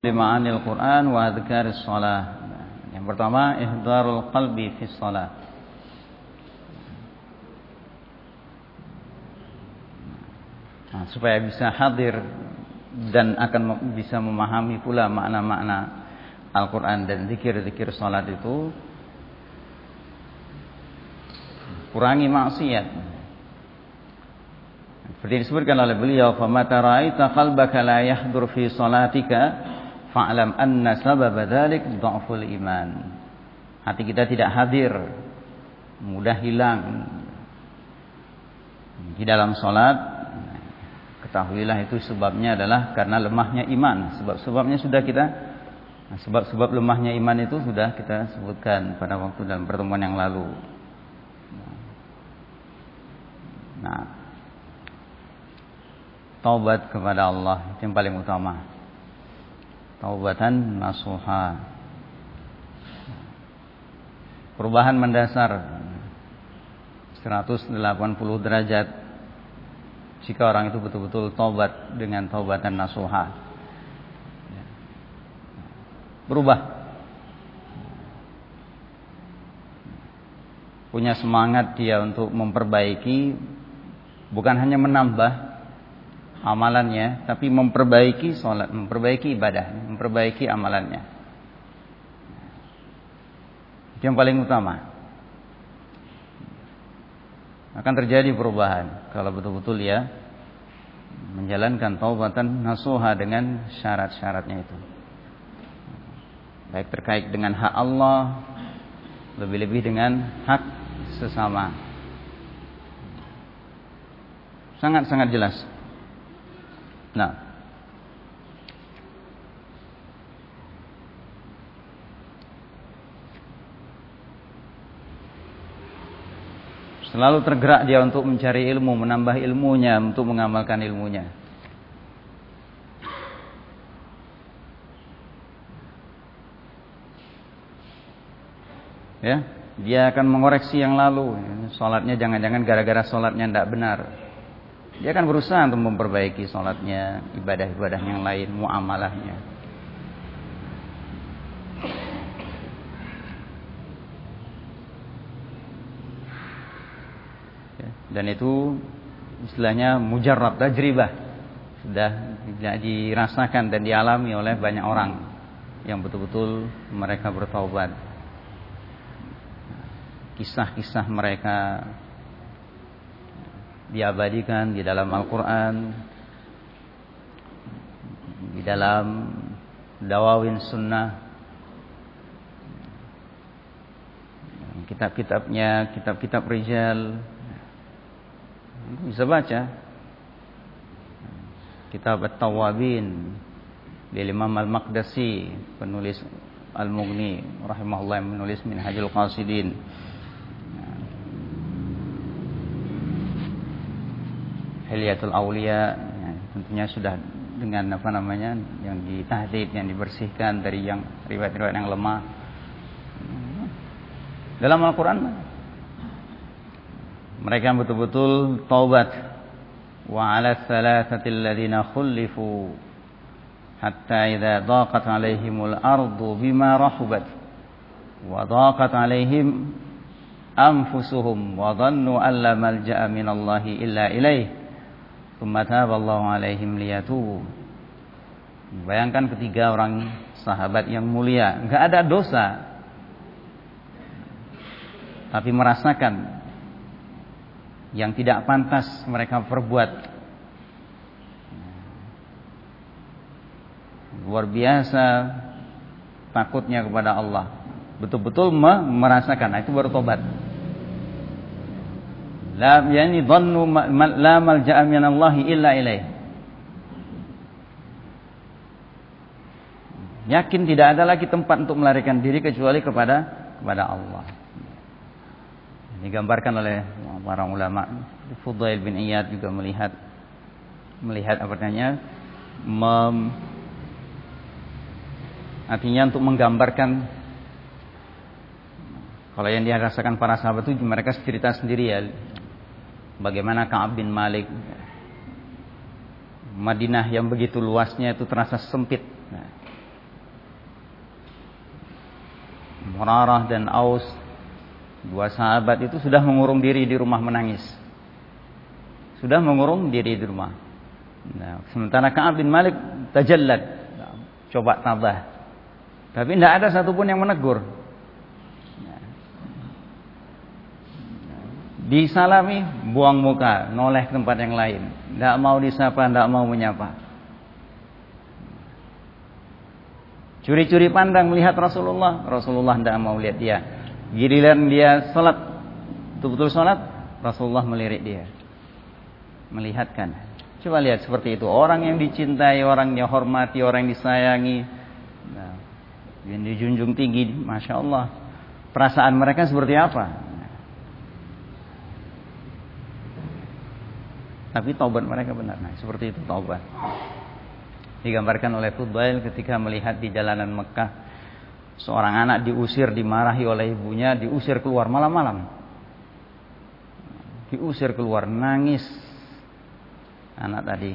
Ma'anil Quran wa adhkaris salah. Yang pertama, ihdarul qalbi fi salah. Nah, supaya bisa hadir dan akan bisa memahami pula makna-makna Al-Quran dan zikir-zikir salat itu kurangi maksiat. Seperti disebutkan oleh beliau, "Famata ra'aita qalbaka la yahdur fi salatika" fa'lam anna sabab dzalik dha'ful iman. Hati kita tidak hadir, mudah hilang di dalam salat. Ketahuilah itu sebabnya adalah karena lemahnya iman. Sebab-sebabnya sudah kita sebab-sebab lemahnya iman itu sudah kita sebutkan pada waktu dalam pertemuan yang lalu. Nah, taubat kepada Allah itu yang paling utama taubatan nasuha. Perubahan mendasar. 180 derajat. Jika orang itu betul-betul taubat dengan taubatan nasuha. Berubah. Punya semangat dia untuk memperbaiki. Bukan hanya menambah amalannya, tapi memperbaiki sholat, memperbaiki ibadah, memperbaiki amalannya. Itu yang paling utama. Akan terjadi perubahan kalau betul-betul ya menjalankan taubatan nasuha dengan syarat-syaratnya itu. Baik terkait dengan hak Allah, lebih-lebih dengan hak sesama. Sangat-sangat jelas. Nah. Selalu tergerak dia untuk mencari ilmu, menambah ilmunya, untuk mengamalkan ilmunya. Ya, dia akan mengoreksi yang lalu. Sholatnya jangan-jangan gara-gara sholatnya tidak benar. Dia akan berusaha untuk memperbaiki sholatnya, ibadah-ibadah yang lain, muamalahnya. Ya, dan itu istilahnya mujarrab tajribah sudah dirasakan dan dialami oleh banyak orang yang betul-betul mereka bertaubat kisah-kisah mereka diabadikan di dalam Al-Quran di dalam dawawin sunnah kitab-kitabnya kitab-kitab rijal. Bisa baca. Kitab At-Tawabin di Imam Al-Maqdasi penulis Al-Mughni rahimahullah yang menulis Minhajul Qasidin Hilyatul Aulia ya, tentunya sudah dengan apa namanya yang ditahdid yang dibersihkan dari yang riwayat-riwayat yang lemah. Dalam Al-Quran mereka betul-betul taubat. Wa ala thalathatil ladina khulifu hatta idza daqat alaihimul ardu bima rahubat. Wa daqat alaihim anfusuhum wa dhannu an la malja'a minallahi illa ilaihi Tsumma alaihim liyatubu. Bayangkan ketiga orang sahabat yang mulia, nggak ada dosa. Tapi merasakan yang tidak pantas mereka perbuat. Luar biasa takutnya kepada Allah. Betul-betul merasakan, nah, itu baru tobat. La yani dhannu la malja'a min Allah illa ilaih. Yakin tidak ada lagi tempat untuk melarikan diri kecuali kepada kepada Allah. Digambarkan oleh para ulama. Fudail bin Iyad juga melihat melihat apa namanya mem, artinya untuk menggambarkan kalau yang dirasakan para sahabat itu mereka cerita sendiri ya Bagaimana Ka'ab bin Malik Madinah yang begitu luasnya itu terasa sempit. Murarah dan Aus, dua sahabat itu sudah mengurung diri di rumah menangis. Sudah mengurung diri di rumah. Nah, sementara Ka'ab bin Malik tajallad, coba tabah. Tapi tidak ada satupun yang menegur. Disalami, buang muka, noleh ke tempat yang lain. Tidak mau disapa, tidak mau menyapa. Curi-curi pandang melihat Rasulullah. Rasulullah tidak mau lihat dia. Giliran dia sholat, betul-betul sholat, Rasulullah melirik dia. Melihatkan. Coba lihat seperti itu. Orang yang dicintai, orang yang hormati, orang yang disayangi. Nah, yang dijunjung tinggi. Masya Allah. Perasaan mereka seperti apa? Tapi taubat mereka benar. Nah, seperti itu taubat. Digambarkan oleh Fudail ketika melihat di jalanan Mekah seorang anak diusir, dimarahi oleh ibunya, diusir keluar malam-malam. Diusir keluar, nangis anak tadi.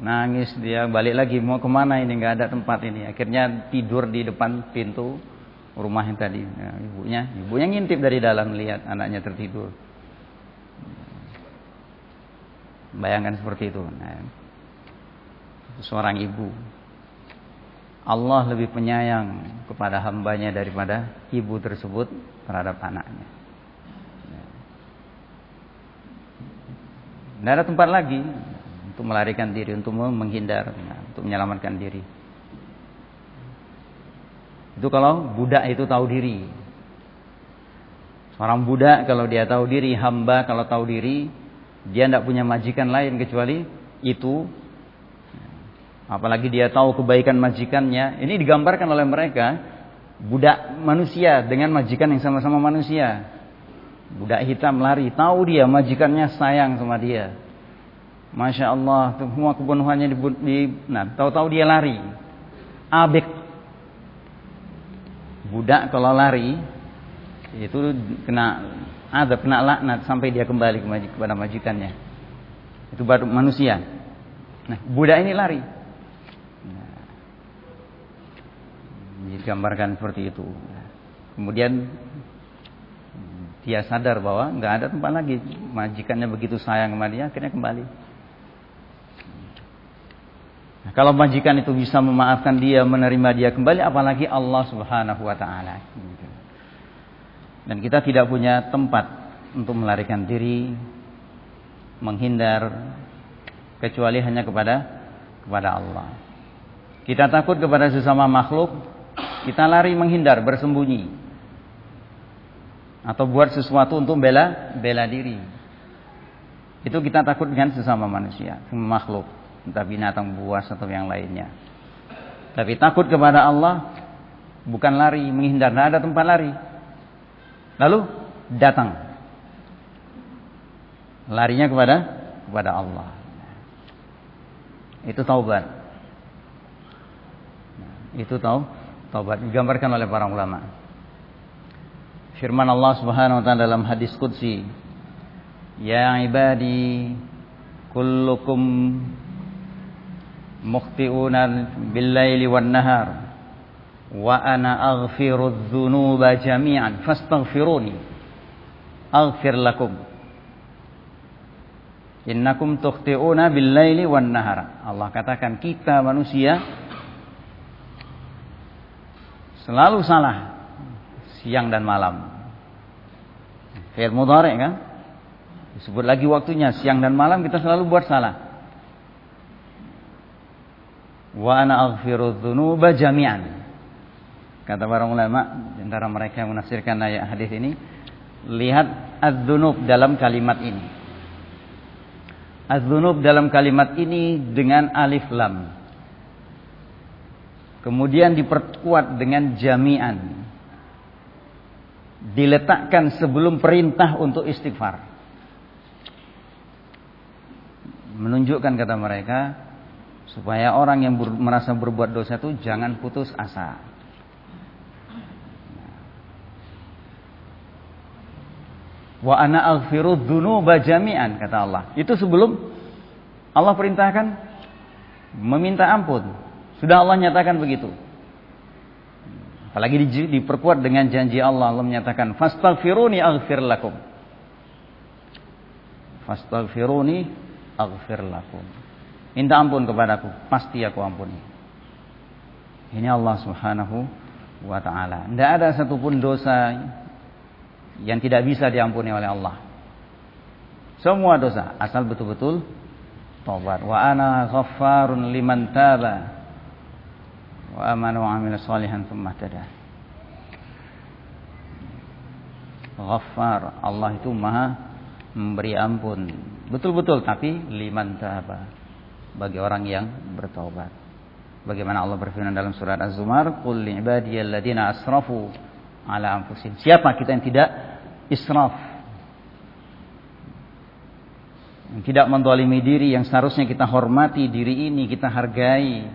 Nangis dia balik lagi mau ke mana ini nggak ada tempat ini. Akhirnya tidur di depan pintu rumahnya tadi. Nah, ibunya, ibunya ngintip dari dalam melihat anaknya tertidur. Bayangkan seperti itu. Nah, seorang ibu. Allah lebih penyayang kepada hambanya daripada ibu tersebut terhadap anaknya. Tidak ada tempat lagi untuk melarikan diri, untuk menghindar, nah, untuk menyelamatkan diri. Itu kalau budak itu tahu diri. Seorang budak kalau dia tahu diri, hamba kalau tahu diri, dia tidak punya majikan lain kecuali itu. Apalagi dia tahu kebaikan majikannya. Ini digambarkan oleh mereka budak manusia dengan majikan yang sama-sama manusia. Budak hitam lari, tahu dia majikannya sayang sama dia. Masya Allah, semua kepenuhannya di, di nah, tahu-tahu dia lari. Abek. Budak kalau lari itu kena ada kena laknat sampai dia kembali kepada majikannya. Itu baru manusia. Nah, budak ini lari. Nah, digambarkan seperti itu. Kemudian dia sadar bahwa nggak ada tempat lagi. Majikannya begitu sayang sama dia, akhirnya kembali. Nah, kalau majikan itu bisa memaafkan dia, menerima dia kembali, apalagi Allah Subhanahu wa taala. Dan kita tidak punya tempat untuk melarikan diri, menghindar kecuali hanya kepada kepada Allah. Kita takut kepada sesama makhluk, kita lari menghindar, bersembunyi. Atau buat sesuatu untuk bela bela diri. Itu kita takut dengan sesama manusia, sesama makhluk, entah binatang buas atau yang lainnya. Tapi takut kepada Allah bukan lari, menghindar, tidak ada tempat lari. Lalu datang. Larinya kepada kepada Allah. Itu taubat. Itu tau taubat digambarkan oleh para ulama. Firman Allah Subhanahu wa taala dalam hadis qudsi, "Ya ibadi, kullukum mukhti'una bil-laili wan-nahar." Wa ana aghfiru dzunuba jami'an fastaghfiruni. Aghfir lakum. Innakum tukhti'una bil laili wan nahar Allah katakan kita manusia selalu salah siang dan malam. Fi'il mudhari kan? Disebut lagi waktunya siang dan malam kita selalu buat salah. Wa ana aghfiru dzunuba jami'an Kata para ulama antara mereka yang menafsirkan ayat hadis ini, lihat az-dzunub dalam kalimat ini. Az-dzunub dalam kalimat ini dengan alif lam. Kemudian diperkuat dengan jami'an. Diletakkan sebelum perintah untuk istighfar. Menunjukkan kata mereka supaya orang yang ber, merasa berbuat dosa itu jangan putus asa. Wa ana aghfiru dzunuba jami'an kata Allah. Itu sebelum Allah perintahkan meminta ampun. Sudah Allah nyatakan begitu. Apalagi di, diperkuat dengan janji Allah. Allah menyatakan, Fastaghfiruni aghfir lakum. Fastaghfiruni aghfir lakum. Minta ampun kepadaku, pasti aku ampuni. Ini Allah subhanahu wa ta'ala. Tidak ada satupun dosa yang tidak bisa diampuni oleh Allah. Semua dosa, asal betul-betul tobat. Wa ana ghaffarun liman taba wa amanu wa amila salihan thumma tada. Ghaffar, Allah itu maha memberi ampun. Betul-betul tapi liman taba. Bagi orang yang bertobat. Bagaimana Allah berfirman dalam surat Az-Zumar, "Qul li ibadiyalladzina asrafu ala anfusihim." Siapa kita yang tidak israf? Tidak mendolimi diri yang seharusnya kita hormati diri ini, kita hargai,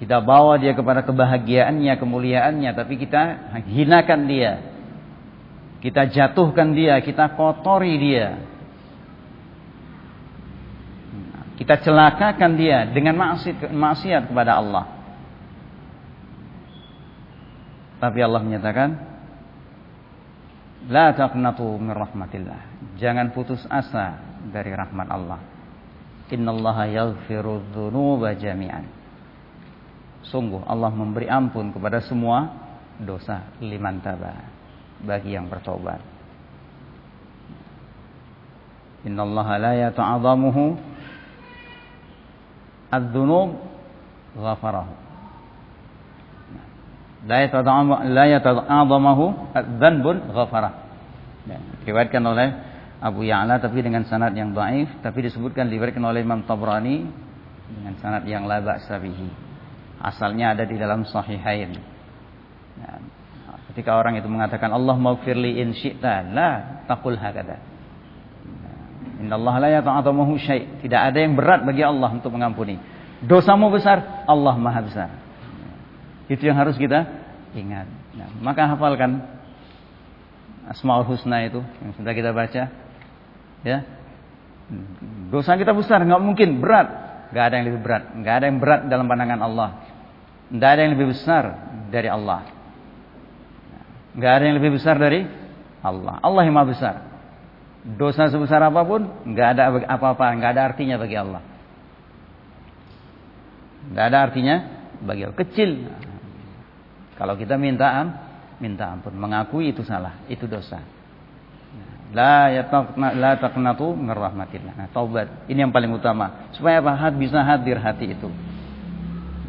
kita bawa dia kepada kebahagiaannya, kemuliaannya, tapi kita hinakan dia. Kita jatuhkan dia, kita kotori dia. Kita celakakan dia dengan maksiat, maksiat kepada Allah. Tapi Allah menyatakan, La taqnatu min rahmatillah. Jangan putus asa dari rahmat Allah. Innallaha yaghfiru dzunuba jami'an. Sungguh Allah memberi ampun kepada semua dosa liman taba bagi yang bertobat. Innallaha la yata'adhamuhu ad-dhunub ghafarahu. La yata'adhamuhu ad-dhanbun ghafarah. Diriwayatkan oleh Abu Ya'la tapi dengan sanad yang dhaif tapi disebutkan diriwayatkan oleh Imam Tabrani dengan sanad yang la ba'sa. Asalnya ada di dalam sahihain. Ya. Ketika orang itu mengatakan Allah maghfirli in syi'ta, la taqul hakada. Inna Allah la yata'adhamuhu syai'. Tidak ada yang berat bagi Allah untuk mengampuni. Dosamu besar, Allah Maha besar. Itu yang harus kita ingat. Nah, maka hafalkan Asmaul Husna itu yang sudah kita baca. Ya. Dosa kita besar, nggak mungkin berat. Nggak ada yang lebih berat. Nggak ada yang berat dalam pandangan Allah. Tidak ada yang lebih besar dari Allah. Tidak ada yang lebih besar dari Allah. Allah yang maha besar. Dosa sebesar apa pun, nggak ada apa-apa, nggak ada artinya bagi Allah. Nggak ada artinya bagi Allah. Kecil. Kalau kita minta am, minta ampun, mengakui itu salah, itu dosa. La yataqna la taqnatu min rahmatillah. Nah, taubat. Ini yang paling utama. Supaya apa? Bisa hadir hati itu.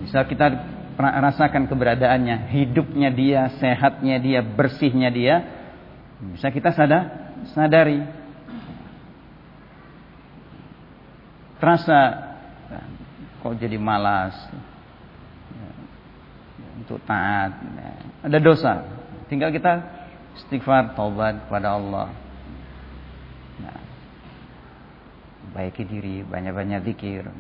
Bisa kita rasakan keberadaannya, hidupnya dia, sehatnya dia, bersihnya dia, bisa kita sadar, sadari. Terasa kok jadi malas untuk taat, ada dosa. Tinggal kita istighfar, taubat kepada Allah. Nah, baiki diri, banyak-banyak zikir.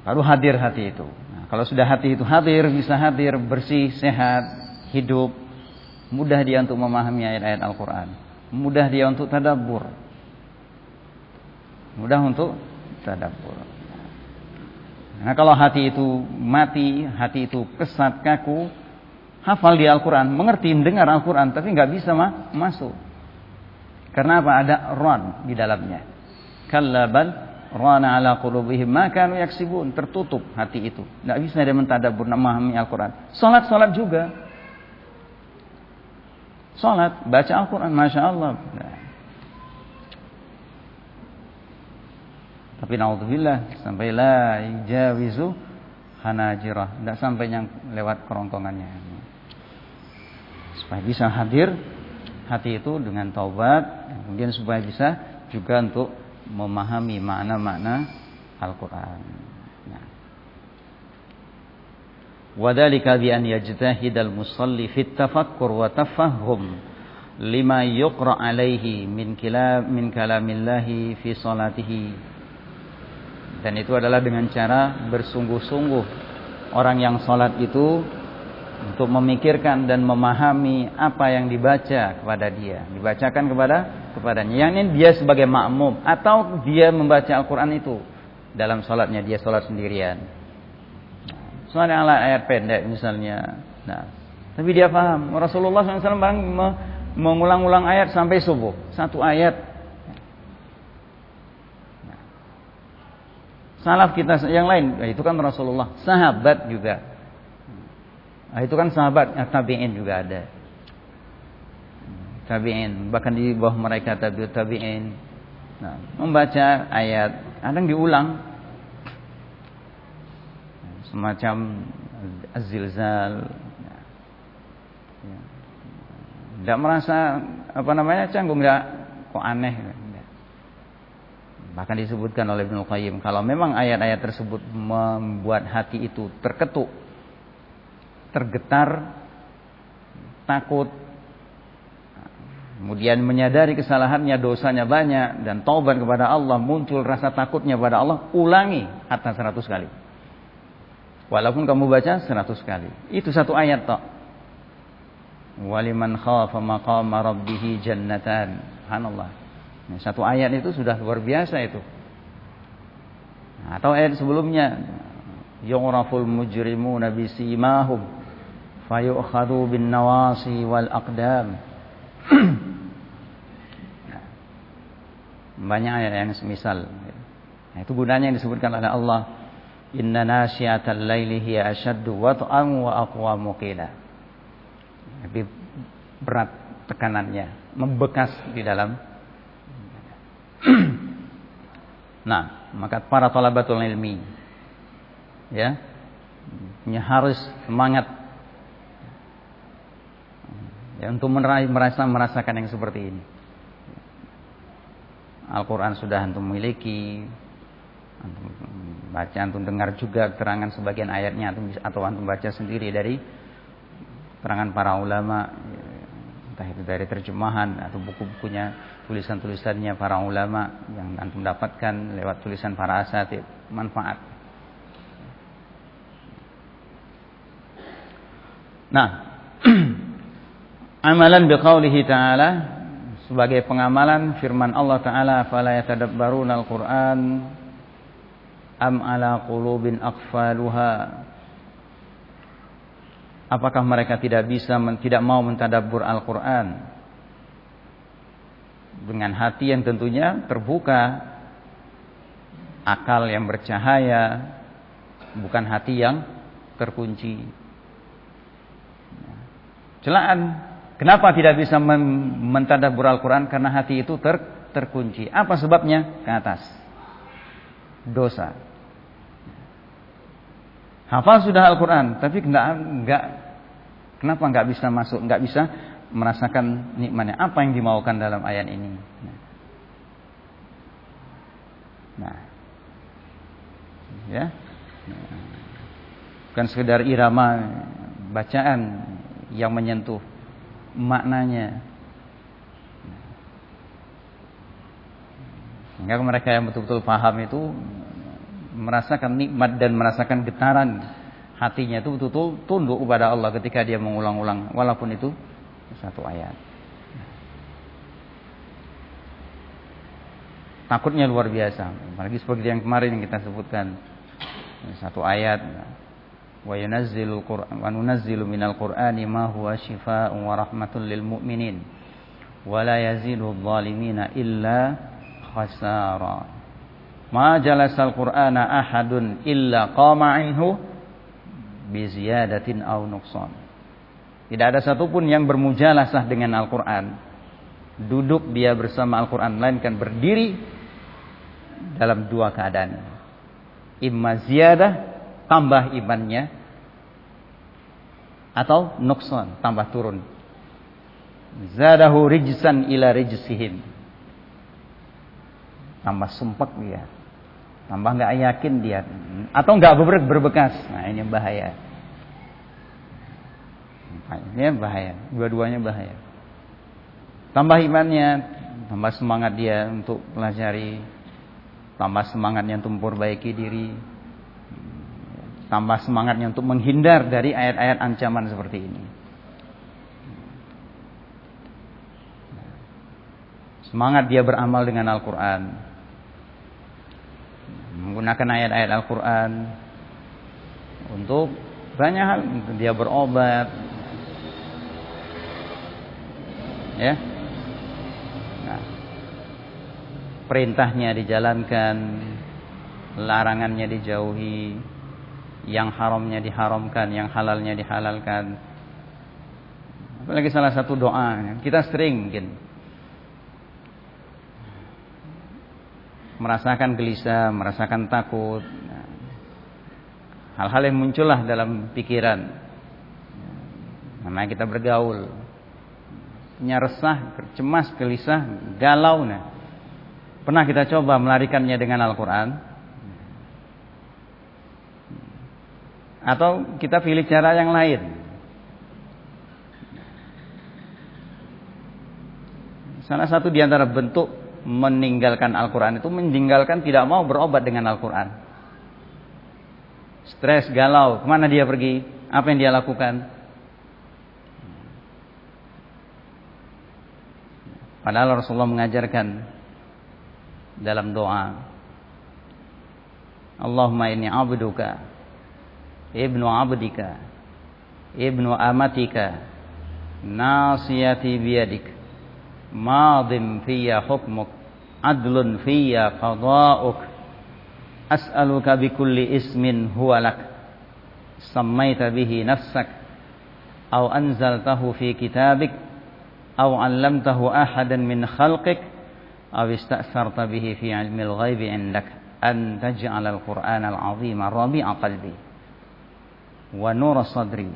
Baru hadir hati itu. Nah, kalau sudah hati itu hadir, bisa hadir, bersih, sehat, hidup, mudah dia untuk memahami ayat-ayat Al-Quran. Mudah dia untuk tadabbur. Mudah untuk tadabbur. Nah, kalau hati itu mati, hati itu kesat, kaku, hafal di Al-Quran, mengerti, mendengar Al-Quran, tapi nggak bisa ma masuk. Karena apa? Ada ron di dalamnya. Kallabal rana ala qulubihim ma kanu yaksibun tertutup hati itu tidak bisa dia mentadabbur memahami Al-Qur'an salat salat juga salat baca Al-Qur'an Masya Allah nah. Tapi naudzubillah sampai la jawizu hanajirah tidak sampai yang lewat kerongkongannya supaya bisa hadir hati itu dengan taubat kemudian supaya bisa juga untuk memahami makna-makna Al-Quran. Nah. Bi an yajtahid al-musalli fit tafakkur wa tafahum lima yuqra alaihi min kalam min kalamillahi fi salatihi dan itu adalah dengan cara bersungguh-sungguh orang yang salat itu untuk memikirkan dan memahami apa yang dibaca kepada dia, dibacakan kepada kepadanya. Yang ini dia sebagai makmum atau dia membaca Al-Qur'an itu dalam salatnya dia salat sendirian. Soalnya ayat pendek misalnya. Nah, tapi dia paham. Rasulullah SAW barang mengulang-ulang ayat sampai subuh. Satu ayat. Nah. Salaf kita yang lain, ya itu kan Rasulullah. Sahabat juga. Nah, itu kan sahabat, ya, tabi'in juga ada. Tabi'in, bahkan di bawah mereka tabi'ut tabi'in. Nah, membaca ayat, kadang diulang. Semacam azilzal, tidak merasa apa namanya canggung tidak kok aneh. Bahkan disebutkan oleh Ibnu Qayyim kalau memang ayat-ayat tersebut membuat hati itu terketuk, tergetar, takut, kemudian menyadari kesalahannya, dosanya banyak dan taubat kepada Allah, muncul rasa takutnya pada Allah, ulangi hatta seratus kali. Walaupun kamu baca seratus kali. Itu satu ayat toh. Waliman khafa maqama rabbih jannatan. Subhanallah. Nah, satu ayat itu sudah luar biasa itu. Nah, atau ayat sebelumnya yuraful mujrimuna bisimahum fayu'khadhu bin nawasi wal aqdam. Banyak ayat yang semisal. Nah, itu gunanya yang disebutkan oleh Allah. Inna nasyiatal laili hiya ashaddu wat'an wa aqwamu qila lebih berat tekanannya, membekas di dalam. nah, maka para talabatul ilmi ya, harus semangat ya untuk merasa merasakan yang seperti ini. Al-Quran sudah antum miliki, antum baca, antum dengar juga keterangan sebagian ayatnya, antum atau antum baca sendiri dari keterangan para ulama entah itu dari terjemahan atau buku-bukunya tulisan-tulisannya para ulama yang antum dapatkan lewat tulisan para asatid manfaat Nah, amalan biqaulihi ta'ala sebagai pengamalan firman Allah taala fala yatadabbaruna al-Qur'an am ala qulubin aqfaluha Apakah mereka tidak bisa tidak mau mentadabbur Al-Qur'an? Dengan hati yang tentunya terbuka, akal yang bercahaya, bukan hati yang terkunci. Celaan, kenapa tidak bisa mentadabbur Al-Qur'an? Karena hati itu ter, terkunci. Apa sebabnya? Ke atas. Dosa. Hafal sudah Al-Quran, tapi enggak, enggak Kenapa nggak bisa masuk, nggak bisa merasakan nikmatnya? Apa yang dimaukan dalam ayat ini? Nah, ya, bukan sekedar irama bacaan yang menyentuh maknanya. Sehingga mereka yang betul-betul paham itu merasakan nikmat dan merasakan getaran hatinya itu betul-betul tunduk kepada Allah ketika dia mengulang-ulang walaupun itu satu ayat. Takutnya luar biasa, apalagi seperti yang kemarin kita sebutkan satu ayat wa yunazzilul Qur'an wa nunazzilu minal Qur'ani ma huwa syifaa'un wa rahmatul lil mu'minin wa la yazidul zalimina illa khasara. Ma jalasal Qur'ana ahadun illa qama anhu biziyadatin au nuqsan. Tidak ada satupun yang bermujalasah dengan Al-Quran. Duduk dia bersama Al-Quran. Melainkan berdiri dalam dua keadaan. Imma ziyadah, tambah imannya. Atau nuqsan, tambah turun. Zadahu rijsan ila rijsihim. Tambah sumpek dia tambah nggak yakin dia atau nggak berbekas nah ini bahaya ini bahaya. Dua-duanya bahaya. Tambah imannya tambah semangat dia untuk pelajari tambah semangatnya untuk memperbaiki diri tambah semangatnya untuk menghindar dari ayat-ayat ancaman seperti ini. Semangat dia beramal dengan Al-Quran. Menggunakan ayat-ayat Al-Quran untuk banyak hal. Dia berobat ya. Nah, perintahnya dijalankan larangannya dijauhi yang haramnya diharamkan yang halalnya dihalalkan. Apalagi salah satu doa kita sering mungkin merasakan gelisah merasakan takut. Hal-hal yang muncullah dalam pikiran. Namanya kita bergaul punya resah, cemas, gelisah, galau nah. Pernah kita coba melarikannya dengan Al-Quran Atau kita pilih cara yang lain Salah satu di antara bentuk meninggalkan Al-Quran itu Meninggalkan tidak mau berobat dengan Al-Quran Stres, galau, ke mana dia pergi? Apa yang dia lakukan? Padahal Rasulullah mengajarkan dalam doa Allahumma inni abduka ibnu abdika ibnu amatika nasiyati biyadik madim fiyya hukmuk adlun fiyya qada'uk as'aluka bikulli ismin huwa lak sammaita bihi nafsak au anzaltahu fi kitabik أو علمته أحدا من خلقك أو استأثرت به في علم الغيب عندك أن تجعل القرآن العظيم ربيع قلبي ونور صدري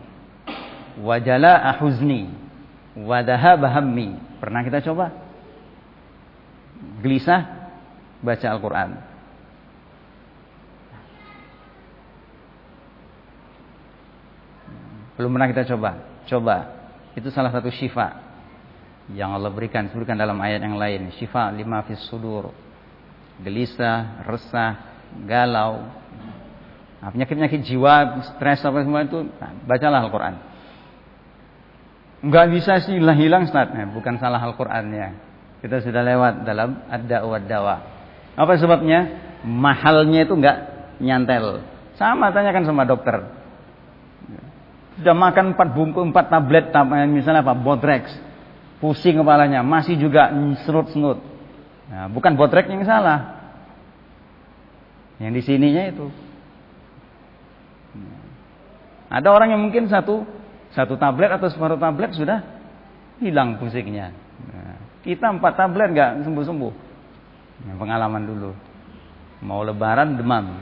وجلاء حزني وذهاب همي pernah kita coba gelisah baca Al-Quran belum pernah kita coba coba itu salah satu syifa yang Allah berikan sebutkan dalam ayat yang lain. Syifa lima fis sudur. Gelisah resah galau. Nah, penyakit-penyakit jiwa stres apa semua itu nah, bacalah Al-Qur'an. Enggak bisa sih hilang Ustaz. Nah, bukan salah Al-Qur'annya. Kita sudah lewat dalam ada wa dawa apa sebabnya? Mahalnya itu enggak nyantel. Sama tanyakan sama dokter. Sudah makan empat bungkus empat tablet misalnya apa Bodrex pusing kepalanya, masih juga senut-senut. Nah, bukan botrek yang salah. Yang di sininya itu. Ada orang yang mungkin satu satu tablet atau separuh tablet sudah hilang pusingnya. Nah, kita empat tablet nggak sembuh-sembuh. Nah, pengalaman dulu. Mau lebaran demam.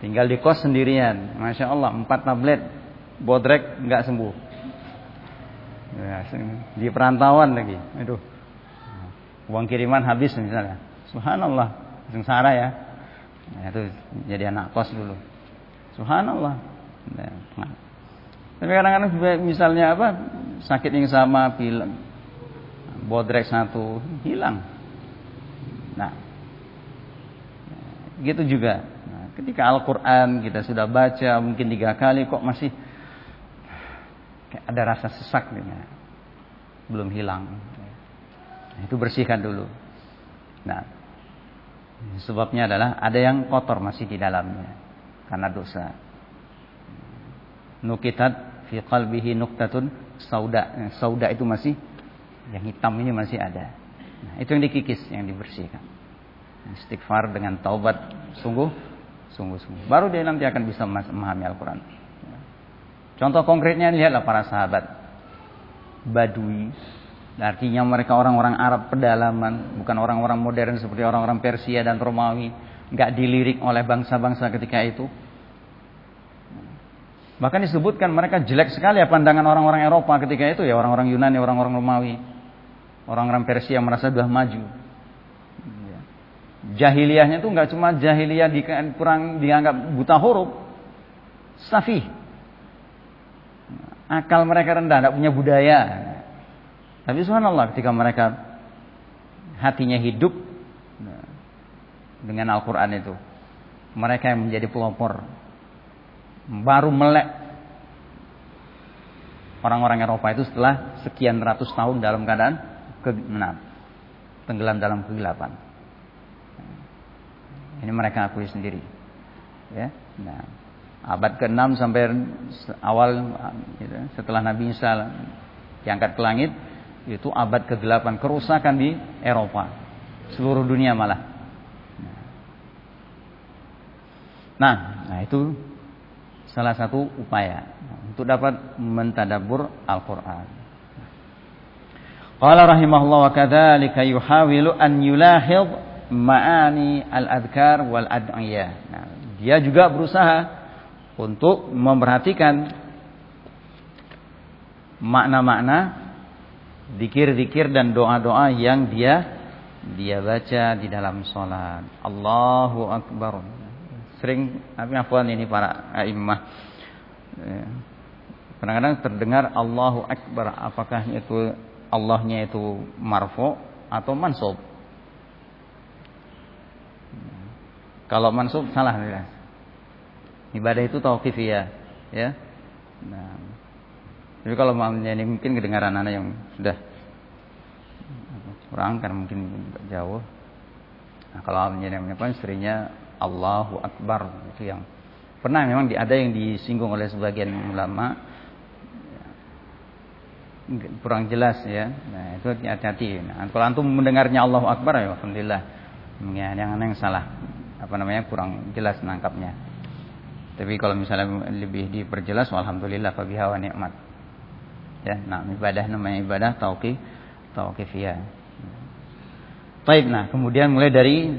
Tinggal di kos sendirian. Masya Allah empat tablet bodrek nggak sembuh. Ya, di perantauan lagi. Aduh. Uang kiriman habis misalnya. Subhanallah. Sengsara ya. Nah, itu jadi anak kos dulu. Subhanallah. Nah. Tapi kadang-kadang misalnya apa sakit yang sama bilang bodrek satu hilang. Nah, gitu juga. Nah, ketika Al-Quran kita sudah baca mungkin tiga kali kok masih ada rasa sesak gitu. belum hilang. Nah, itu bersihkan dulu. Nah sebabnya adalah ada yang kotor masih di dalamnya karena dosa. Nukitat fi qalbihi nuktatun sauda. Sauda itu masih yang hitam ini masih ada. Nah, itu yang dikikis yang dibersihkan. Istighfar dengan taubat sungguh sungguh sungguh. Baru dia nanti akan bisa memahami Al-Quran Contoh konkretnya lihatlah para sahabat Badui. Artinya mereka orang-orang Arab pedalaman, bukan orang-orang modern seperti orang-orang Persia dan Romawi, nggak dilirik oleh bangsa-bangsa ketika itu. Bahkan disebutkan mereka jelek sekali ya pandangan orang-orang Eropa ketika itu ya orang-orang Yunani, orang-orang Romawi, orang-orang Persia merasa sudah maju. Jahiliyahnya itu nggak cuma jahiliyah kurang dianggap buta huruf, safih, Akal mereka rendah, tidak punya budaya. Tapi subhanallah ketika mereka hatinya hidup dengan Al-Quran itu. Mereka yang menjadi pelopor. Baru melek orang-orang Eropa itu setelah sekian ratus tahun dalam keadaan ke nah, tenggelam dalam kegelapan. Ini mereka akui sendiri. Ya. Nah, abad ke-6 sampai awal gitu, setelah Nabi Isa diangkat ke langit itu abad ke-8 kerusakan di Eropa. Seluruh dunia malah. Nah nah itu salah satu upaya untuk dapat mentadabur Al-Qur'an. Qala rahimahullah wa kadzalika yuhawilu an yulahid ma'ani al-adhkar wal ad'iyah. Nah, dia juga berusaha untuk memperhatikan makna-makna dikir-dikir dan doa-doa yang dia dia baca di dalam sholat. Allahu Akbar. Sering apa ini para imam ya. Kadang-kadang terdengar Allahu Akbar. Apakah itu Allahnya itu marfu atau mansub? Kalau mansub salah. Ibadah itu tauqifiyah, ya. Nah. Jadi kalau ini mungkin kedengaran anak yang sudah kurang karena mungkin jauh. Nah, kalau menjadi apa istrinya Allahu Akbar itu yang pernah memang ada yang disinggung oleh sebagian ulama kurang jelas ya. Nah, itu hati-hati. Nah, kalau antum mendengarnya Allahu Akbar ya alhamdulillah. Ya, yang yang salah apa namanya kurang jelas nangkapnya. Tapi kalau misalnya lebih diperjelas, alhamdulillah fabiha wa nikmat. Ya, nah ibadah namanya ibadah tauqi tauqifiyah. Baik, nah kemudian mulai dari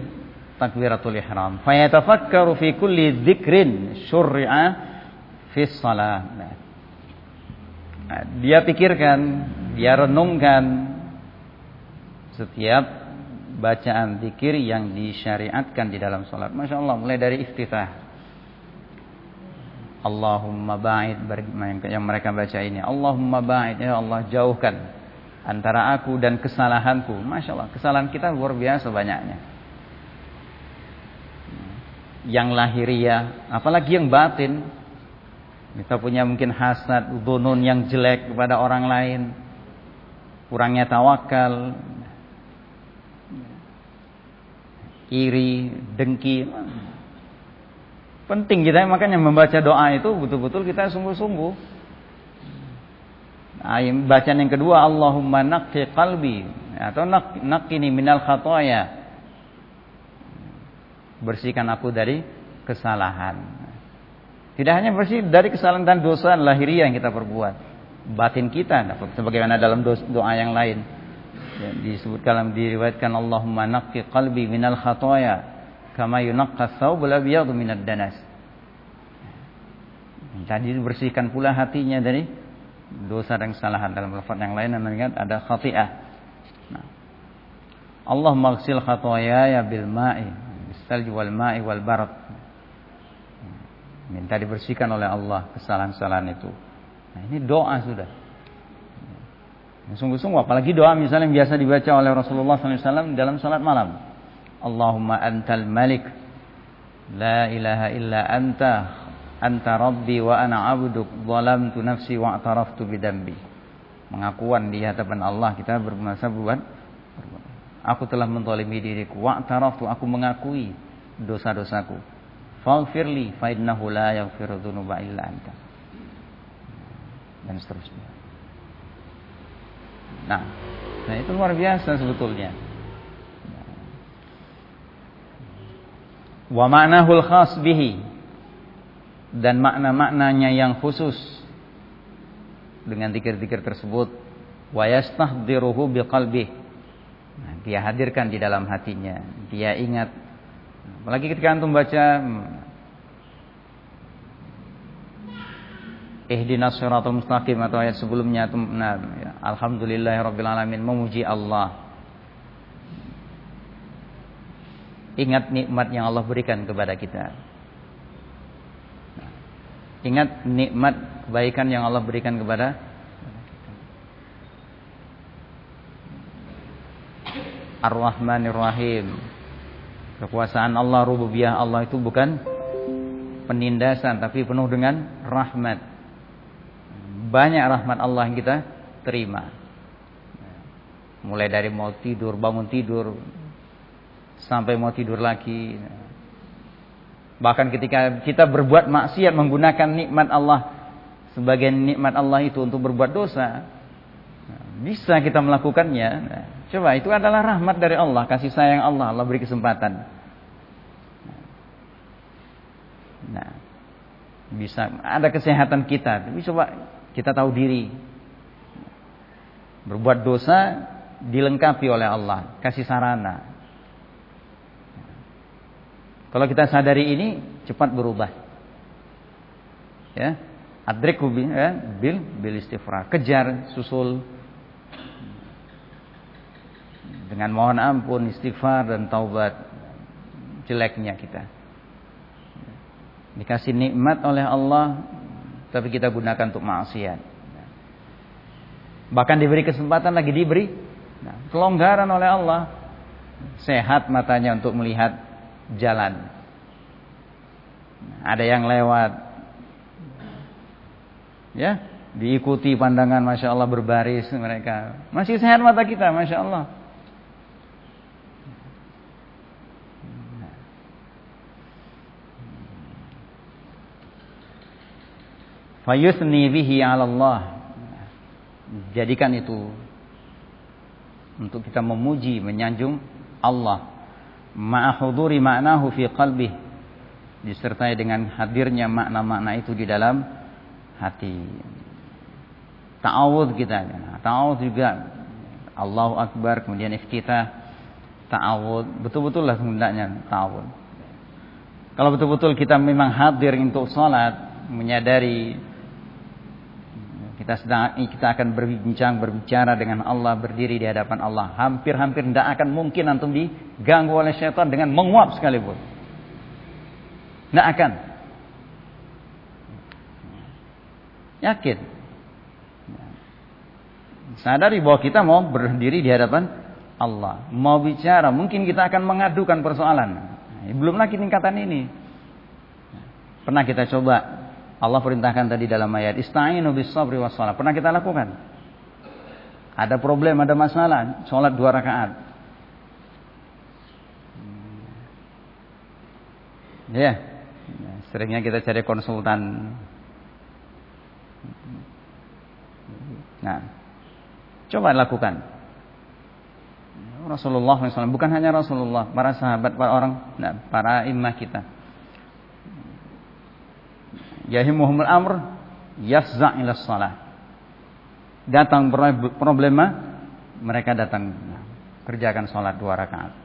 takbiratul ihram. Fa yatafakkaru fi kulli dzikrin syur'a fi shalah. Nah, dia pikirkan, dia renungkan setiap bacaan zikir yang disyariatkan di dalam salat. Masya Allah, mulai dari iftitah Allahumma ba'id. Yang mereka baca ini. Allahumma ba'id. Ya Allah jauhkan antara aku dan kesalahanku. Masya Allah kesalahan kita luar biasa banyaknya. Yang lahiriah apalagi yang batin. Kita punya mungkin hasad dunun yang jelek kepada orang lain. Kurangnya tawakal. Iri dengki Penting kita makanya membaca doa itu betul-betul kita sungguh-sungguh. Nah, bacaan yang kedua Allahumma naqqi qalbi atau naqqini minal khataya. Bersihkan aku dari kesalahan. Tidak hanya bersih dari kesalahan dan dosa lahiriah yang kita perbuat. Batin kita sebagaimana dalam doa yang lain. Ya, disebutkan diriwayatkan Allahumma naqqi qalbi minal khataya kama yunaqqa thawbul abyadu minad danas. Jadi bersihkan pula hatinya dari dosa dan kesalahan dalam lafaz yang lain ingat ada khati'ah. Nah. Allah maghsil khataaya bil ma'i bisalji wal ma'i wal barad. Minta dibersihkan oleh Allah kesalahan-kesalahan itu. Nah, ini doa sudah. Sungguh-sungguh apalagi doa misalnya yang biasa dibaca oleh Rasulullah SAW dalam salat malam. Allahumma antal malik. La ilaha illa anta. Anta rabbi wa ana abduk. Zalamtu nafsi wa ataraftu bidambi. Mengakuan di hadapan Allah Kita bermasa buat. Aku telah mentolimi diriku. Wa ataraftu aku mengakui dosa-dosaku. Faghfirli fa innahu la yaghfiru dhunuba illa anta. Dan seterusnya. Nah, nah itu luar biasa sebetulnya wa ma'nahul khas bihi. Dan makna-maknanya yang khusus. Dengan zikir-zikir tersebut. Wa yastahdiruhu biqalbi nah, dia hadirkan di dalam hatinya. Dia ingat. Apalagi ketika antum baca Ihdinas siratal mustaqim atau ayat sebelumnya nah, ya, alhamdulillahirabbil alamin memuji Allah Ingat nikmat yang Allah berikan kepada kita. Ingat nikmat kebaikan yang Allah berikan kepada Ar-Rahmanir Rahim. Kekuasaan Allah, rububiyah Allah itu bukan penindasan tapi penuh dengan rahmat. Banyak rahmat Allah yang kita terima. Mulai dari mau tidur, bangun tidur, sampai mau tidur lagi. Bahkan ketika kita berbuat maksiat menggunakan nikmat Allah sebagai nikmat Allah itu untuk berbuat dosa, bisa kita melakukannya. Coba itu adalah rahmat dari Allah, kasih sayang Allah, Allah beri kesempatan. Nah, bisa ada kesehatan kita, tapi coba kita tahu diri. Berbuat dosa dilengkapi oleh Allah, kasih sarana. Kalau kita sadari ini cepat berubah. Ya, adriku ya, bil bil istighfar, kejar susul dengan mohon ampun, istighfar dan taubat jeleknya kita. Dikasih nikmat oleh Allah tapi kita gunakan untuk maksiat. Bahkan diberi kesempatan lagi diberi nah, kelonggaran oleh Allah. Sehat matanya untuk melihat jalan. Ada yang lewat. Ya, diikuti pandangan Masya Allah berbaris mereka. Masih sehat mata kita Masya Allah. fayusni bihi 'ala Allah. Jadikan itu untuk kita memuji, menyanjung Allah. Ma'ahuduri ma'nahu fi qalbih. Disertai dengan hadirnya makna-makna itu di dalam hati. Ta'awud kita. Ta'awud juga Allahu Akbar, kemudian iftitah, ta'awud. Betul-betul lah hendaknya ta'awud. Kalau betul-betul kita memang hadir untuk salat, menyadari kita sedang kita akan berbincang berbicara dengan Allah berdiri di hadapan Allah. Hampir-hampir tidak akan mungkin antum diganggu oleh syaitan dengan menguap sekalipun. Tidak akan. Yakin. Sadari bahwa kita mau berdiri di hadapan Allah. Mau bicara. Mungkin kita akan mengadukan persoalan. Belum lagi tingkatan ini. Pernah kita coba Allah perintahkan tadi dalam ayat ista'inu bis sabri was salat. Pernah kita lakukan? Ada problem, ada masalah, sholat dua rakaat. Ya, seringnya kita cari konsultan. Nah, coba lakukan. Rasulullah SAW, bukan hanya Rasulullah, para sahabat, para orang, nah, para imam kita yahimuhumul amr yafza' ila salah. Datang problema, mereka datang kerjakan sholat dua rakaat.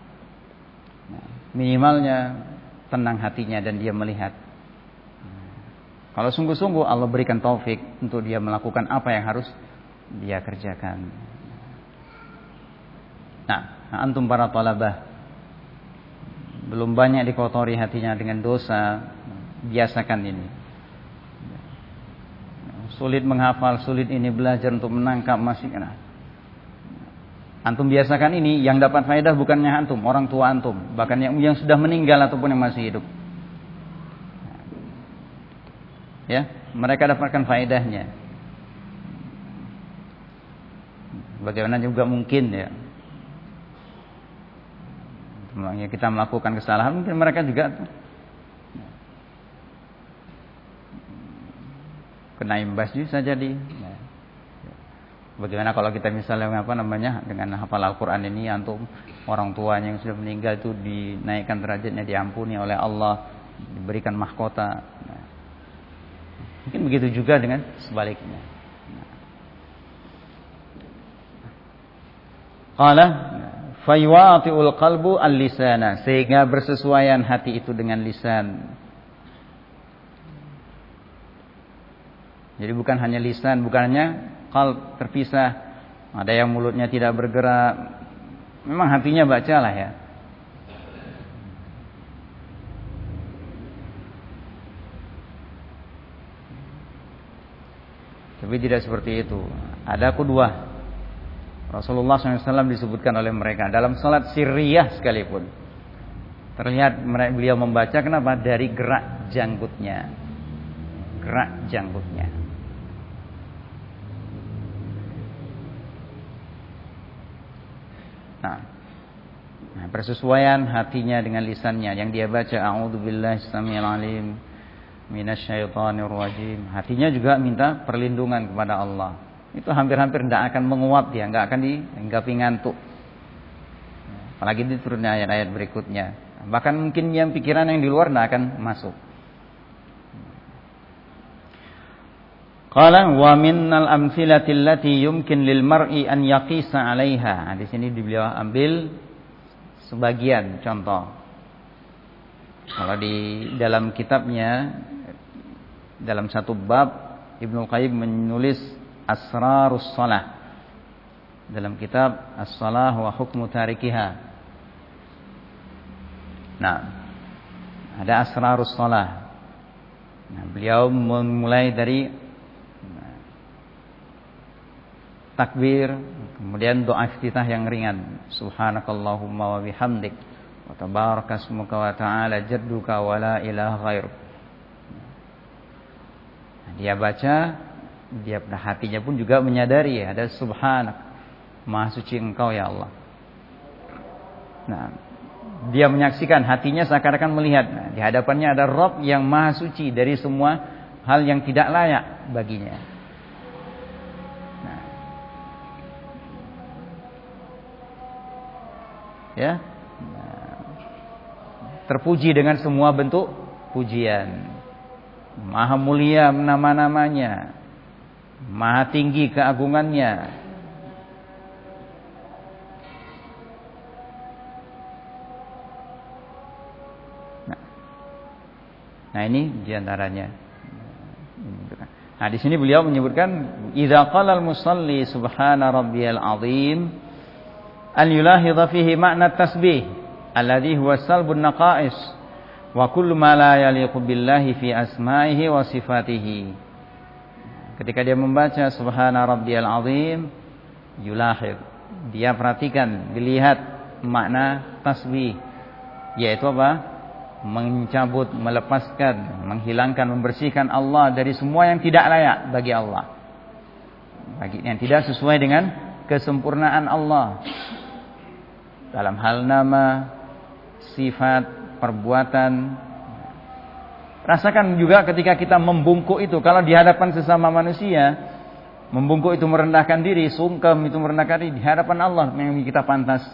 Minimalnya tenang hatinya dan dia melihat. Kalau sungguh-sungguh Allah berikan taufik untuk dia melakukan apa yang harus dia kerjakan. Nah, antum para talabah belum banyak dikotori hatinya dengan dosa, biasakan ini sulit menghafal, sulit ini belajar untuk menangkap masih kena. Antum biasakan ini yang dapat faedah bukannya antum, orang tua antum, bahkan yang yang sudah meninggal ataupun yang masih hidup. Ya, mereka dapatkan faedahnya. Bagaimana juga mungkin ya. Kita melakukan kesalahan mungkin mereka juga kena imbas bisa jadi. Ya. Bagaimana kalau kita misalnya apa namanya dengan hafal Al-Quran ini antum orang tuanya yang sudah meninggal itu dinaikkan derajatnya diampuni oleh Allah diberikan mahkota. Nah, mungkin begitu juga dengan sebaliknya. Qala fayuati'ul qalbu al-lisana sehingga bersesuaian hati itu dengan lisan Jadi bukan hanya lisan, bukan hanya kal terpisah. Ada yang mulutnya tidak bergerak. Memang hatinya bacalah ya. Tapi tidak seperti itu. Ada kedua. Rasulullah SAW disebutkan oleh mereka dalam salat sirriyah sekalipun. Terlihat beliau membaca kenapa? Dari gerak janggutnya. Gerak janggutnya. Nah, Nah, persesuaian hatinya dengan lisannya yang dia baca a'udzubillahi samil alim minasyaitonir rajim. Hatinya juga minta perlindungan kepada Allah. Itu hampir-hampir tidak akan menguap dia, nggak akan dihinggapi ngantuk. Apalagi di turunnya ayat-ayat berikutnya. Bahkan mungkin yang pikiran yang di luar tidak akan masuk. Qala wa minnal amthilati allati yumkin lil mar'i an yaqisa 'alaiha. Nah, di sini beliau ambil sebagian contoh. Kalau di dalam kitabnya dalam satu bab Ibnu Qayyim menulis Asrarus Salah dalam kitab As-Salah wa Hukmu Tarikiha. Nah, ada Asrarus Salah. Nah, beliau memulai dari takbir, kemudian doa iftitah yang ringan. Subhanakallahumma wa bihamdik wa tabarakasmuka wa ta'ala jadduka wa la ilaha ghair. Dia baca, dia hatinya pun juga menyadari ada subhanak, maha suci engkau ya Allah. Nah, dia menyaksikan hatinya seakan-akan melihat nah, di hadapannya ada Rob yang maha suci dari semua hal yang tidak layak baginya. Ya. Terpuji dengan semua bentuk pujian. Maha mulia nama-namanya. Maha tinggi keagungannya. Nah, nah ini di antaranya nah di sini beliau menyebutkan idza qala al-musalli subhana rabbiyal azim an yulahidha fihi makna tasbih alladhi huwa salbun naqais wa kullu ma la yaliqu billahi fi asma'ihi wa sifatihi ketika dia membaca subhana rabbiyal azim yulahid dia perhatikan dilihat makna tasbih yaitu apa? Mencabut melepaskan menghilangkan membersihkan Allah dari semua yang tidak layak bagi Allah. Bagi yang tidak sesuai dengan kesempurnaan Allah dalam hal nama, sifat, perbuatan. Rasakan juga ketika kita membungkuk itu, kalau di hadapan sesama manusia, membungkuk itu merendahkan diri, sungkem itu merendahkan diri di hadapan Allah yang kita pantas.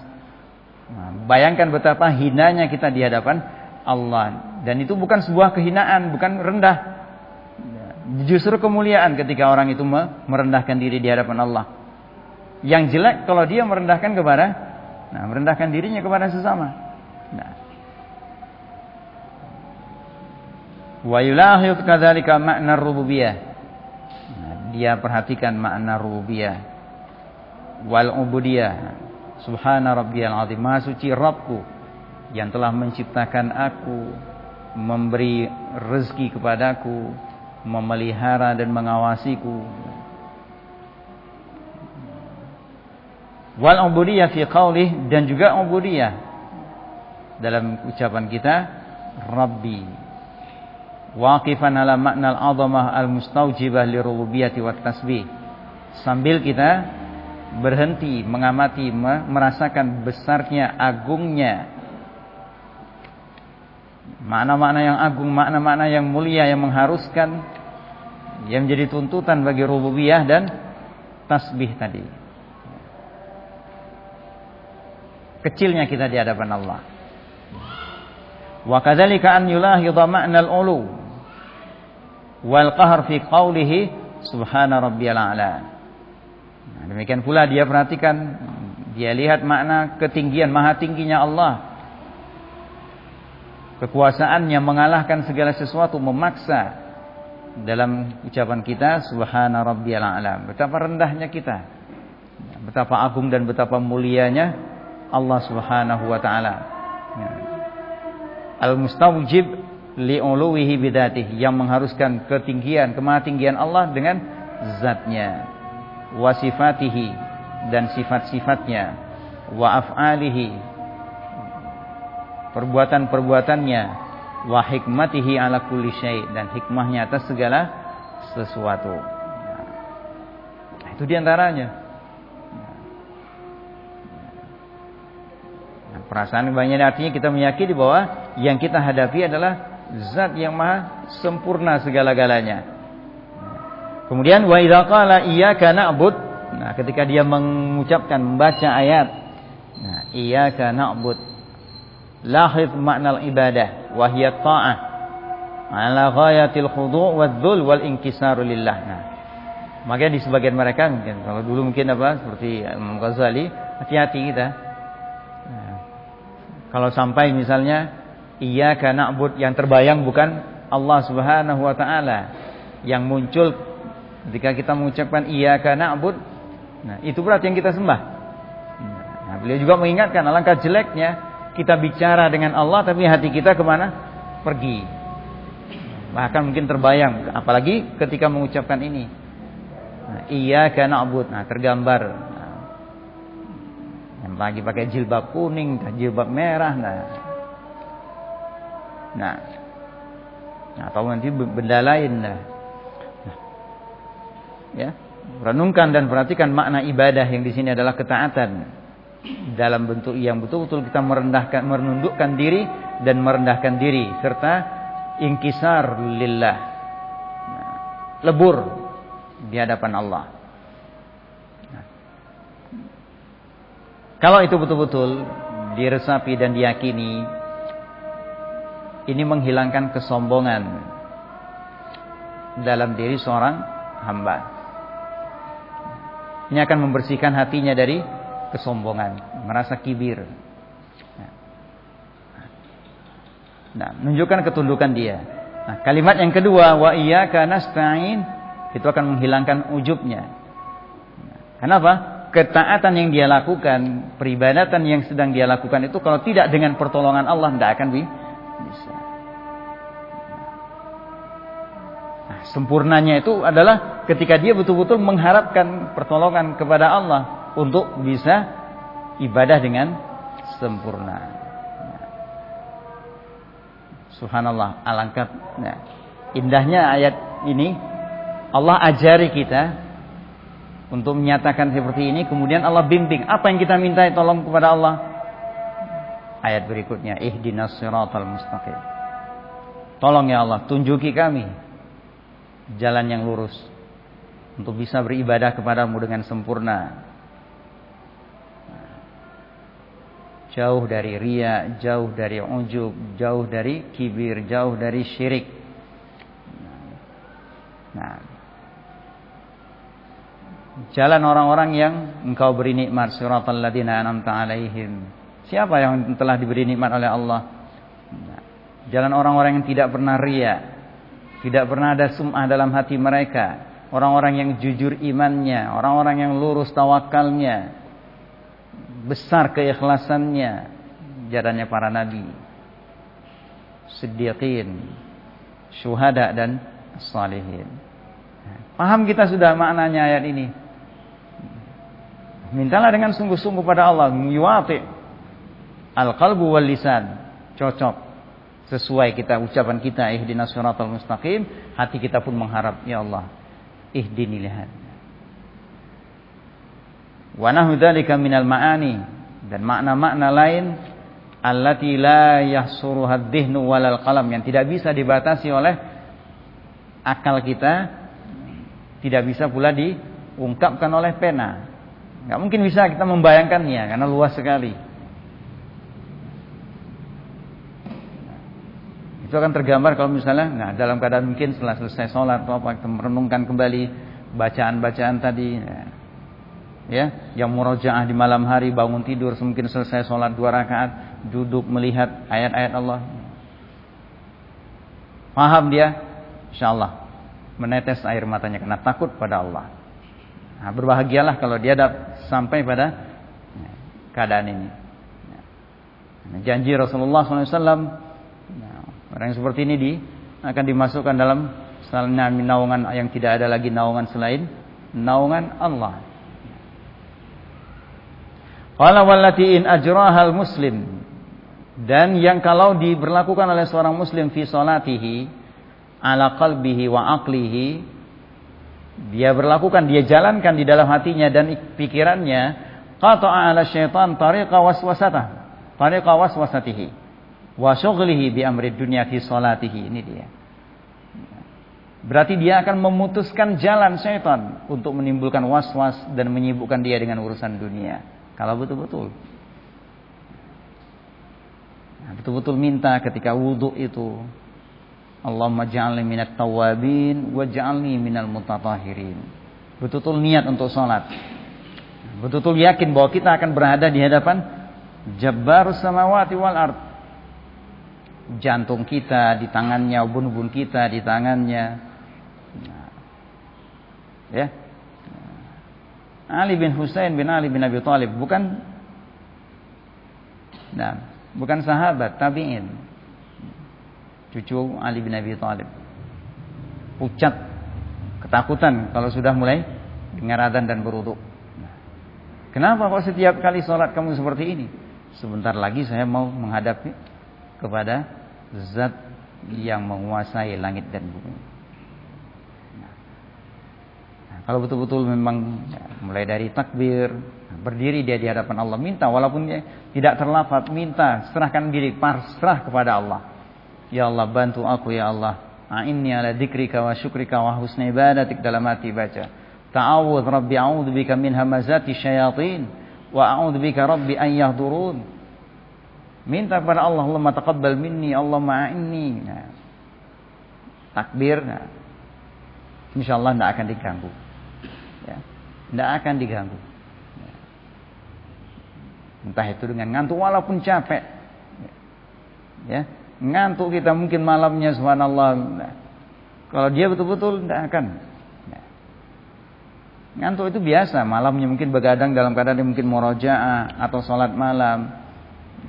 Nah, bayangkan betapa hinanya kita di hadapan Allah. Dan itu bukan sebuah kehinaan, bukan rendah. Justru kemuliaan ketika orang itu merendahkan diri di hadapan Allah. Yang jelek kalau dia merendahkan kepada Nah, merendahkan dirinya kepada sesama. Nah. Wa yulahid kadzalika makna rububiyah. Nah, dia perhatikan makna rububiyah. Wal ubudiyah. Subhana rabbiyal azim. Maha suci Rabbku yang telah menciptakan aku, memberi rezeki kepadaku, memelihara dan mengawasiku. Wal ubudiyah fi qaulih dan juga ubudiyah. Dalam ucapan kita rabbi waqifan ala makna al-azamah al-mustawjibah li wat tasbih. Sambil kita berhenti mengamati merasakan besarnya agungnya. Makna-makna yang agung makna-makna yang mulia yang mengharuskan yang menjadi tuntutan bagi rububiyah dan tasbih tadi kecilnya kita di hadapan Allah. Wa kadzalika an yulahidha ma'nal ulu wal qahr fi qawlihi subhana rabbiyal a'la. Nah, demikian pula dia perhatikan dia lihat makna ketinggian maha tingginya Allah. Kekuasaannya mengalahkan segala sesuatu memaksa dalam ucapan kita subhana rabbiyal a'la. Betapa rendahnya kita. Betapa agung dan betapa mulianya Allah Subhanahu wa taala. Ya. Al-mustawjib bidatih yang mengharuskan ketinggian, kemahatinggian Allah dengan zatnya. Wa sifatihi dan sifat-sifatnya. Wa af'alihi perbuatan-perbuatannya. Wa hikmatihi ala kulli syai dan hikmahnya atas segala sesuatu. Nah, itu di antaranya. Perasaan banyak artinya kita meyakini bahwa yang kita hadapi adalah zat yang maha sempurna segala-galanya. Kemudian wa idza qala iyyaka na'bud. Nah, ketika dia mengucapkan membaca ayat nah, iyyaka na'bud. Lahid makna ibadah wa hiya ta'ah ala ghayatil khudu' wadzul wal inkisaru lillah. Nah, makanya di sebagian mereka mungkin kalau dulu mungkin apa seperti Imam Ghazali hati-hati kita kalau sampai misalnya iya karena na'bud yang terbayang bukan Allah Subhanahu wa taala yang muncul ketika kita mengucapkan iya karena na'bud nah itu berarti yang kita sembah. Nah, beliau juga mengingatkan alangkah jeleknya kita bicara dengan Allah tapi hati kita ke mana? Pergi. Bahkan mungkin terbayang apalagi ketika mengucapkan ini. Nah, iya karena na'bud. Nah, tergambar yang lagi pakai jilbab kuning, jilbab merah, nah. Nah. Atau nanti benda lain nah. nah. Ya. Renungkan dan perhatikan makna ibadah yang di sini adalah ketaatan dalam bentuk yang betul-betul kita merendahkan menundukkan diri dan merendahkan diri serta ingkisar lillah nah, lebur di hadapan Allah Kalau itu betul-betul diresapi dan diyakini, ini menghilangkan kesombongan dalam diri seorang hamba. Ini akan membersihkan hatinya dari kesombongan, merasa kibir. Nah, menunjukkan ketundukan dia. Nah, kalimat yang kedua, wa iyyaka nasta'in, itu akan menghilangkan ujubnya. Kenapa? Ketaatan yang dia lakukan, peribadatan yang sedang dia lakukan itu kalau tidak dengan pertolongan Allah tidak akan bisa. Nah, sempurnanya itu adalah ketika dia betul-betul mengharapkan pertolongan kepada Allah untuk bisa ibadah dengan sempurna. Subhanallah, alangkah nah, indahnya ayat ini Allah ajari kita untuk menyatakan seperti ini kemudian Allah bimbing. Apa yang kita minta tolong kepada Allah? Ayat berikutnya ihdinas siratal mustaqim. Tolong ya Allah tunjuki kami jalan yang lurus untuk bisa beribadah kepadamu dengan sempurna. Jauh dari ria jauh dari ujub jauh dari kibir jauh dari syirik. Nah jalan orang-orang yang engkau beri nikmat siratal ladzina an'amta alaihim. Siapa yang telah diberi nikmat oleh Allah? Jalan orang-orang yang tidak pernah ria, tidak pernah ada sum'ah dalam hati mereka, orang-orang yang jujur imannya, orang-orang yang lurus tawakalnya, besar keikhlasannya, jalannya para nabi, siddiqin, syuhada dan salihin. Paham kita sudah maknanya ayat ini? Mintalah dengan sungguh-sungguh pada Allah, yuwati al-qalbu wal lisan. Cocok. Sesuai kita ucapan kita ihdinas siratal mustaqim, hati kita pun mengharap ya Allah, ihdini lihat. Wa nahu dzalika minal ma'ani dan makna-makna lain allati la yahsuruha dhihnu walal qalam yang tidak bisa dibatasi oleh akal kita tidak bisa pula diungkapkan oleh pena Nggak mungkin bisa kita membayangkannya karena luas sekali. Itu akan tergambar kalau misalnya nah, dalam keadaan mungkin setelah selesai sholat atau apa kita merenungkan kembali bacaan-bacaan tadi ya. ya yang murojaah di malam hari bangun tidur mungkin selesai sholat dua rakaat duduk melihat ayat-ayat Allah paham dia insyaallah menetes air matanya karena takut pada Allah Nah, berbahagialah kalau dia dapat sampai pada keadaan ini. Nah, janji Rasulullah SAW, nah, orang seperti ini di, akan dimasukkan dalam misalnya naungan yang tidak ada lagi naungan selain naungan Allah. Qala wallati in ajrahal muslim dan yang kalau diberlakukan oleh seorang muslim fi salatihi ala qalbihi wa aqlihi dia berlakukan, dia jalankan di dalam hatinya dan pikirannya, qata'a ala syaitan tariqa waswasatah. tariqa waswasatihi wa syughlihi bi amri dunya fi salatihi. Ini dia. Berarti dia akan memutuskan jalan syaitan untuk menimbulkan was-was dan menyibukkan dia dengan urusan dunia. Kalau betul-betul. Nah, betul-betul minta ketika wudhu itu. Allahumma ja'alni minat tawabin wa ja'alni minal mutatahirin. Betul-betul niat untuk sholat. Betul-betul yakin bahwa kita akan berada di hadapan Jabbarus samawati wal ard. Jantung kita di tangannya, ubun-ubun kita di tangannya, Ya. Ali bin Husain bin Ali bin Abi Thalib bukan nah, bukan sahabat tabi'in. Cucu Ali bin Abi Thalib. Pucat ketakutan kalau sudah mulai dengar adzan dan berwudu. Kenapa kok setiap kali sholat kamu seperti ini? Sebentar lagi saya mau menghadapi kepada zat yang menguasai langit dan bumi. Kalau betul-betul memang mulai dari takbir, berdiri dia di hadapan Allah, minta walaupun dia tidak terlafat, minta, serahkan diri, pasrah kepada Allah. Ya Allah bantu aku ya Allah. A'inni ala dzikrika wa syukrika wa husni ibadatik dalam hati baca. Ta'awudz Rabbi a'udzu bika min hamazati syayatin wa a'udzu bika Rabbi an yahdurun. Minta kepada Allah, Allah taqabbal minni, Allah a'inni. Nah, takbir, nah, insyaallah tidak akan diganggu tidak akan diganggu. Entah itu dengan ngantuk walaupun capek. Ya, ngantuk kita mungkin malamnya subhanallah. Nah, kalau dia betul-betul tidak akan. Nah, ngantuk itu biasa, malamnya mungkin begadang dalam keadaan mungkin murojaah atau sholat malam.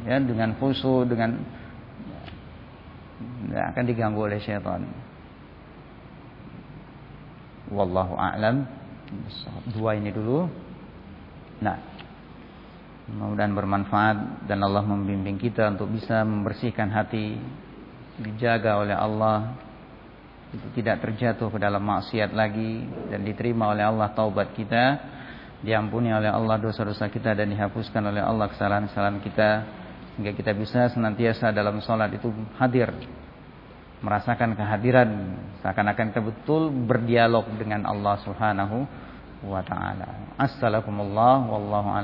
Ya, dengan fusu, dengan tidak akan diganggu oleh syaitan. Wallahu a'lam dua ini dulu. Nah, mudah-mudahan bermanfaat dan Allah membimbing kita untuk bisa membersihkan hati, dijaga oleh Allah, tidak terjatuh ke dalam maksiat lagi dan diterima oleh Allah taubat kita, diampuni oleh Allah dosa-dosa kita dan dihapuskan oleh Allah kesalahan-kesalahan kita sehingga kita bisa senantiasa dalam sholat itu hadir merasakan kehadiran seakan-akan kita betul berdialog dengan Allah Subhanahu wa taala. Assalamualaikum wallahu a'lam.